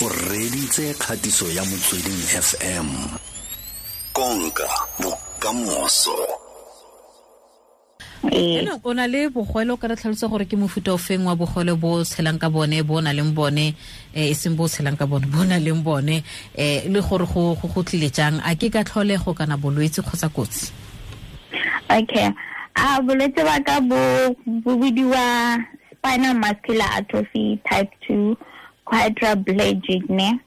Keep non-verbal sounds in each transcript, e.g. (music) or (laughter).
o reditse kgatiso ya motsweding fm konka bokamoso. O na le bogwele o ka re tlhalose gore ke mofuta o feng wa bogwele bo o tshelang ka bone bo o na leng bone um e seng bo o tshelang ka bone bo o na leng bone um le gore go go tlile jang? A ke ka tlholego kana bolwetse kgotsa kotsi? Okay. A bolwetse ba ka bo bidiwa spinal muscular atrophy type 2 quadriplegic ne?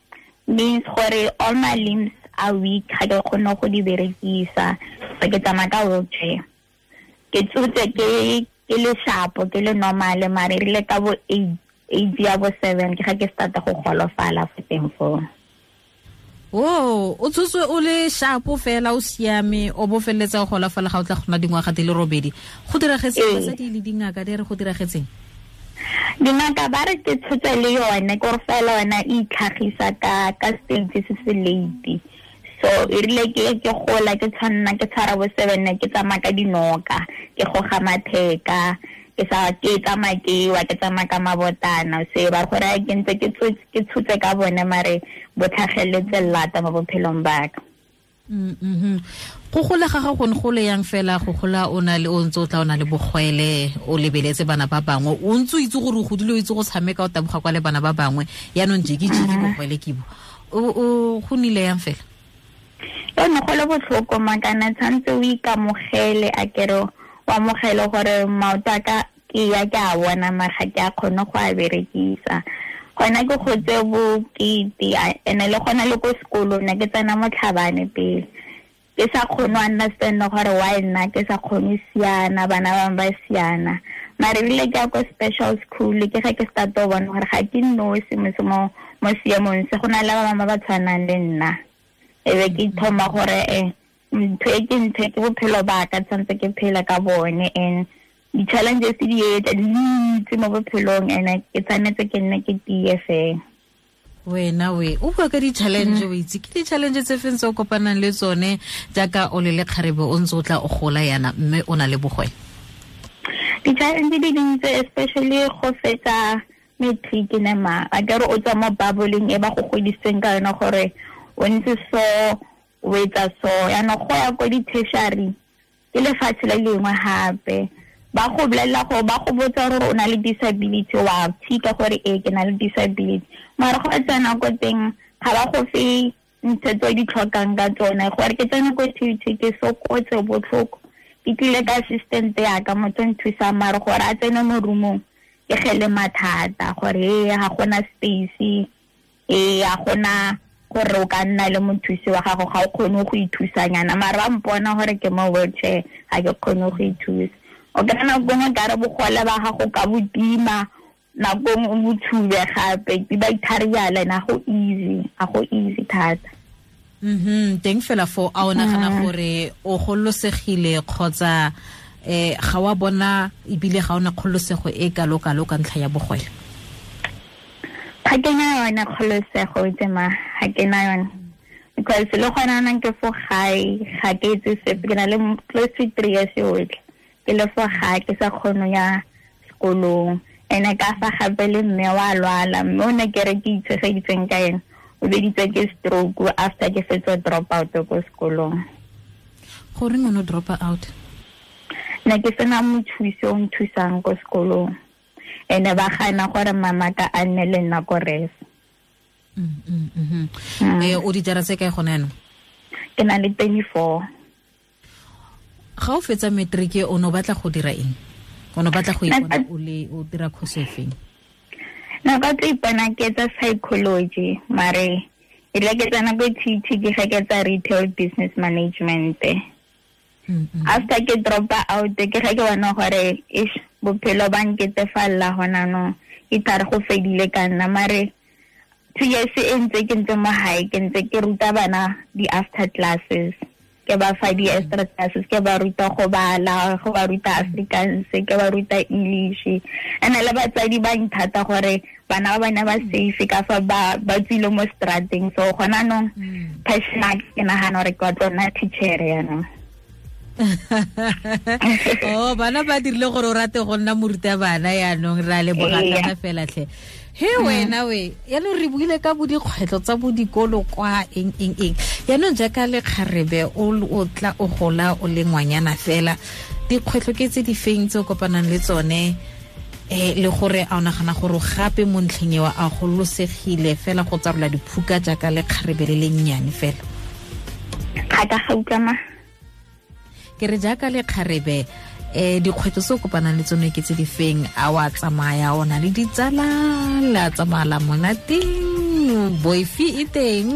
Means gore all my limbs are weak ga ke kgone go di berekisa. So ke tsamaya ka wheelchair. Ke tsotse ke ke le sharpo ke le normal mare rile ka bo eight ya bo seven ke ga ke starta go golofala fo teng foo. O o tshotswe o le sharpo fela o siame o bo feleletsa go golafala ga o tla gona dingwaga di le robedi. Go diragetseng basadi le dingaka di re go diragetseng dingaka ba re ke tshotse le yone kore fela yona e itlhagisa ka ka stage se se late so e rile ke ke gola ke tshwanna ke tshwara bo seven ke tsamaya ka dinoka ke goga matheka ke sa ke tsamaya ke wa ke tsamaya ka mabotana se ba gore ke ntse ke tshotse ka bone mare bo tlhageletse lata mo bophelong baka mm go gola ga ga gone go le yang fela? Go gola o na le o ntse o tla o na le bogwele o lebeletse bana ba bangwe. O ntse o itse gore o godile o itse go tshameka o taboga kwa le bana ba bangwe. Yaanong jeke-jeke bogwele kibo o go nnile yang fela? Yone go le botlhoko makana tshwanetse o ikamogele a kere o amogele gore maoto a ka ke ya ke a bona maga ke a kgone go a berekisa gona ke gotse bokete ene le gona le ko sekolong ne ke tsena motlhabane pele ke sa kgone go understand gore why nna ke sa kgone siana bana bangwe ba siana mare rile ke ya ko special school ke ga ke start o bona gore ga ke nosi mose mo mo seemong se go na le ba ba ba tshwanang le nna e be ke thoma gore e ke ntho ke bophelo ba ka tshwanetse ke phela ka bone and di-challenges di etla di ntsi mo bophelong and ke tshwanetse ke nne ke tie fela. Wena we o bua ka di-challenge o itse ke di-challenge tse feng tse o kopanang le tsone jaaka o le le kgarebe o ntse o tla o gola yana mme o na le bogwele? Di-challenge di dintse especially go fetsa matric nema a kere o tswa mo bubbling e ba go godisitseng ka yona gore o ntse so o etsa so. Yaanong go ya ko di-tertiary ke lefatshe le lengwe gape ba go bolelela gore ba go botsa gore o na le disability wa tshika gore ee ke na le disability. Mare go tsena ko teng ga ba go fe ntse tse di tlhokang ka tsone gore ke tsena ko tht ke sokotse botlhoko. Ke tlile ka assistant yaka motho nthusa mare gore a tsene mo roomong ke gele mathata. Gore ee ga gona space ee ga gona gore o ka nna le mothusi wa gago ga o kgone go ithusanyana. Mare ba mpona gore ke mo wheelchair ga ke kgone go ithusa o ka nako ngwe ka re bogole ba gago ka bodima nako ngwe botshube gape di ba ithariala na go easy a go easy thata. Mhm teng fela fo a o nagana gore o gololosegile kgotsa um ga wa bona ebile ga ona kgololosego e kalo-kalo ka ntlha ya bogwele ga ke na yone kgololosego tsema ga ke na yone. Because le gona nang ke fo gae ga ke etse sepe ke na le close to three years otlhe ke le fo gae ke sa kgono ya sekolong. Ene ka fa gape le mme wa lwala mme o ne ke re ke itshegeditseng ka ene o beditse ke stroke after ke fetsa drop out ko sekolong. Goreng o no drop out? Ne ke sena mothusi o nthusang ko sekolong. Ene ba gana gore mama ka a nne le nna ko res o di jara tse kae gone yanong ke na le twenty four ga o fetsa matric o ne o batla go dira eng o ne o batla go ipona o le o dira course e feng na ka tlo ipona ke tsa psychology mare e le ke tsena ko tt ke ga ke tsa retail business management after ke dropa out ke ga ke bona gore ish bophelo ba nketefalela gona no e thare go fedile ka nna mare two years e ntse ke ntse mo gae ke ntse ke ruta bana di-after classes ke ba fa di-extra classes ke ba ruta go bala go ba ruta africans ke ba ruta english. And le batsadi ba nthata gore bana ba bana ba safe ka fa ba tswile mo strateng so gona nong passion ke nagana gore ke wa tsona teacher yanong (laughs) oh bana ba dirile gore o rate go nna moruta bana yaanong ra le bogatana fela tlhe. He wena we yaanong re buile ka bo dikgwetlho tsa bo dikolo kwa eng eng eng yaanong jaaka lekgarebe o tla o gola o le ngwanyana fela dikgwetlho ke tse di feng tse o kopanang le tsone? Um le gore a o nagana gore gape mo ntlheng eo a gololosegile fela go tsarola diphuka jaaka lekgarebe le le nnyane fela? Ga ka ga utlwama ke re jaaka lekgarebe eh dikgwetlho se o kopanang le tsone ke tse di feng? A wa tsamaya o na le ditsala la tsamaya la monateng boifi e teng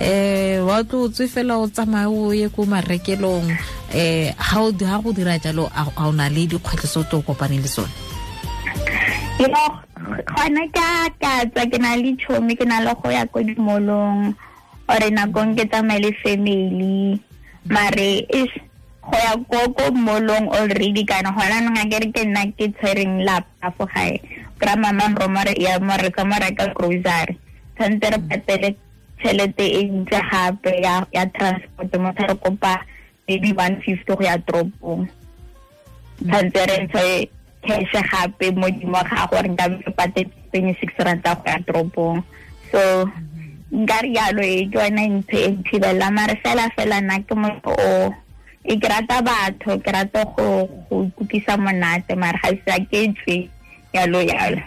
eh wa tlo tswe fela o tsamaya o ye ko marekelong. Eh ha ha go dira jalo a o na le dikgwetlho se o kopaneng le tsone. Yo gona ka ka tsa ke na le chomi ke na le go ya ko dimolong ore nakong ke tsamaya le family. Mare is go ya ko ko molong already kana gona nong a kere ke nna ke tshwereng lapa fo gae. Kry mama romare ya mo re mo reka grocery. Tshwanetse patele tšhelete e ntse gape ya transport mo re kopa maybe one fifty go ya toropong. Tshwanetse re ntshe cash gape mo dimo ga gore nka be patele twenty six rand go ya toropong. So nka re yalo e ke yone ntho e nthibela mare fela fela nna ke motho o e ke rata batho ke rata go ikutlisa monate mare ga se ke tswe yalo yalo.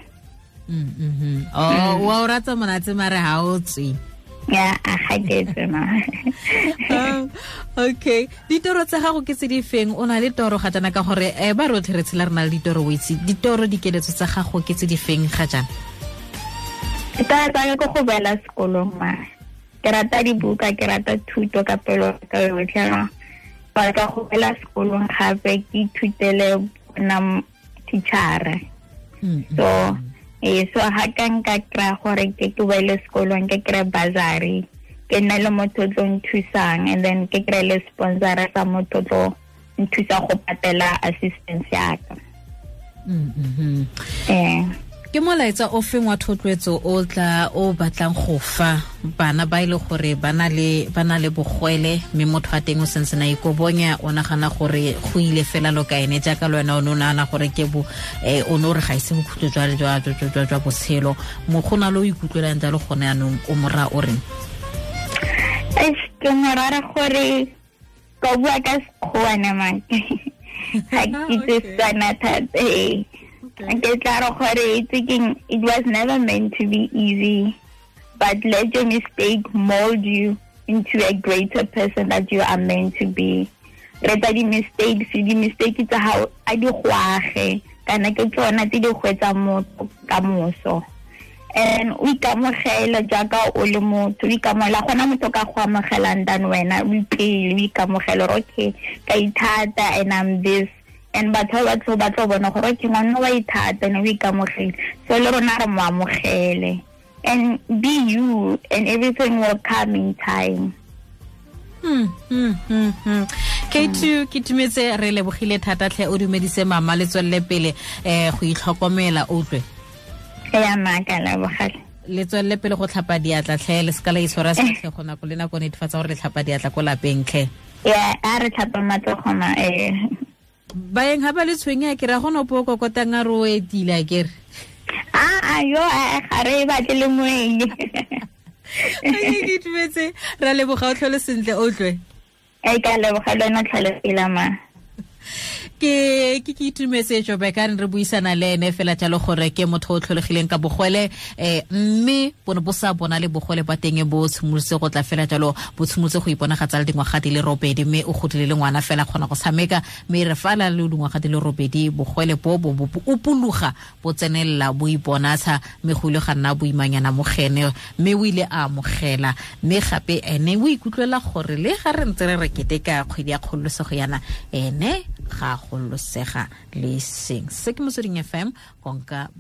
Mm oh wa o rata monate mare ha o tswe ya a ga ke tswe ma okay ditoro tsa gago ke tse di feng? O na le toro ga jana ka gore um ba rotlhe re tshela re na le ditoro o itse ditoro dikeletso tsa gago ke tse di feng ga jana ke taya ko go boela sekolong ma. Ke rata dibuka ke rata thuto ka pelo ka yotlhe ba ka go boela sekolong gape ke ithutele bona teachera so eh so ha ka nka kry gore ke ke boele sekolong ke kry bursary ke nna le motho tlo nthusang and then ke kry le sponsor sa motho tlo nthusa go patela assistance yaka eh ke molaetsa o feng wa thotloetso o tla o batlang go fa bana ba ile gore ba na le bogwele mme motho a teng o sentse na ikobonya o nagana gore go ile fela lo ka ene jaaka le wena o ne o nagana gore ke bo um o ne o re ga ise bokhutlo jwa botshelo mo go na le o ikutlwelang jalo gone yanong o mora o reng? Ke morara gore ka bua ka sekgowa namake (laughs) ga ke itse sana thata ke tla re gore thinking it was never meant to be easy but let your mistake mold you into a greater person that you are meant to be. Re tsa di-mistakes di-mistake tsa gago a di goage kana ke tsona tse di gwetsa motho ka moso. And o ikamogela jaaka o le motho. O ikamogela gona motho ka go amogelang than wena. O ipele o ikamogela gore okay ka ithata and i'm this and batho ba batho ba tlo bona gore ke ngwana wa ithata ne o ikamogele so le rona re mo amogele. And be you and everything will come in time. Hmm. K2 ke tumetse re lebogile thata tlhe o dumedise mama le tswelele pele um go itlhokomela otlwe tlwe ya maaka lebogale le tswelele pele go tlhapa diatla tlhe le seka la itshwara (laughs) setlhe go nako le nako netefatsa gore le tlhapa diatla ko lapeng tlhe. Ya a re tlhapa matsogoma eh baeng ga ba le tshwenya ke ra gona po o kokotang a re. O etile a kere a yo ga re batle le moeng. (laughs) Ke tumetse ra leboga o tlhole sentle o tlwe. E ka leboga le wena tlhalefela ma ke ke ke itumetse jo ba ka re buisana le ene fela jalo gore ke motho o tlholegileng ka bogwele eh mme bone bo sa bona le bogwele ba teng bo tshimolotse go tla fela jalo bo tshimolotse go iponagatsa le dingwaga di le robedi mme o godile le ngwana fela kgona go tshameka mme re fala le dingwaga di le robedi bogwele bo bo bo upologa bo tsenelela bo iponatsha mme go ile ga nna boimanyana mogene mme o ile a amogela mme gape ene o ikutlwela gore le ga re ntse re rekete ka kgwedi ya kgololosego yana ene ga Paulo Serra Lissing. Seguimos o Rinha FM com Cá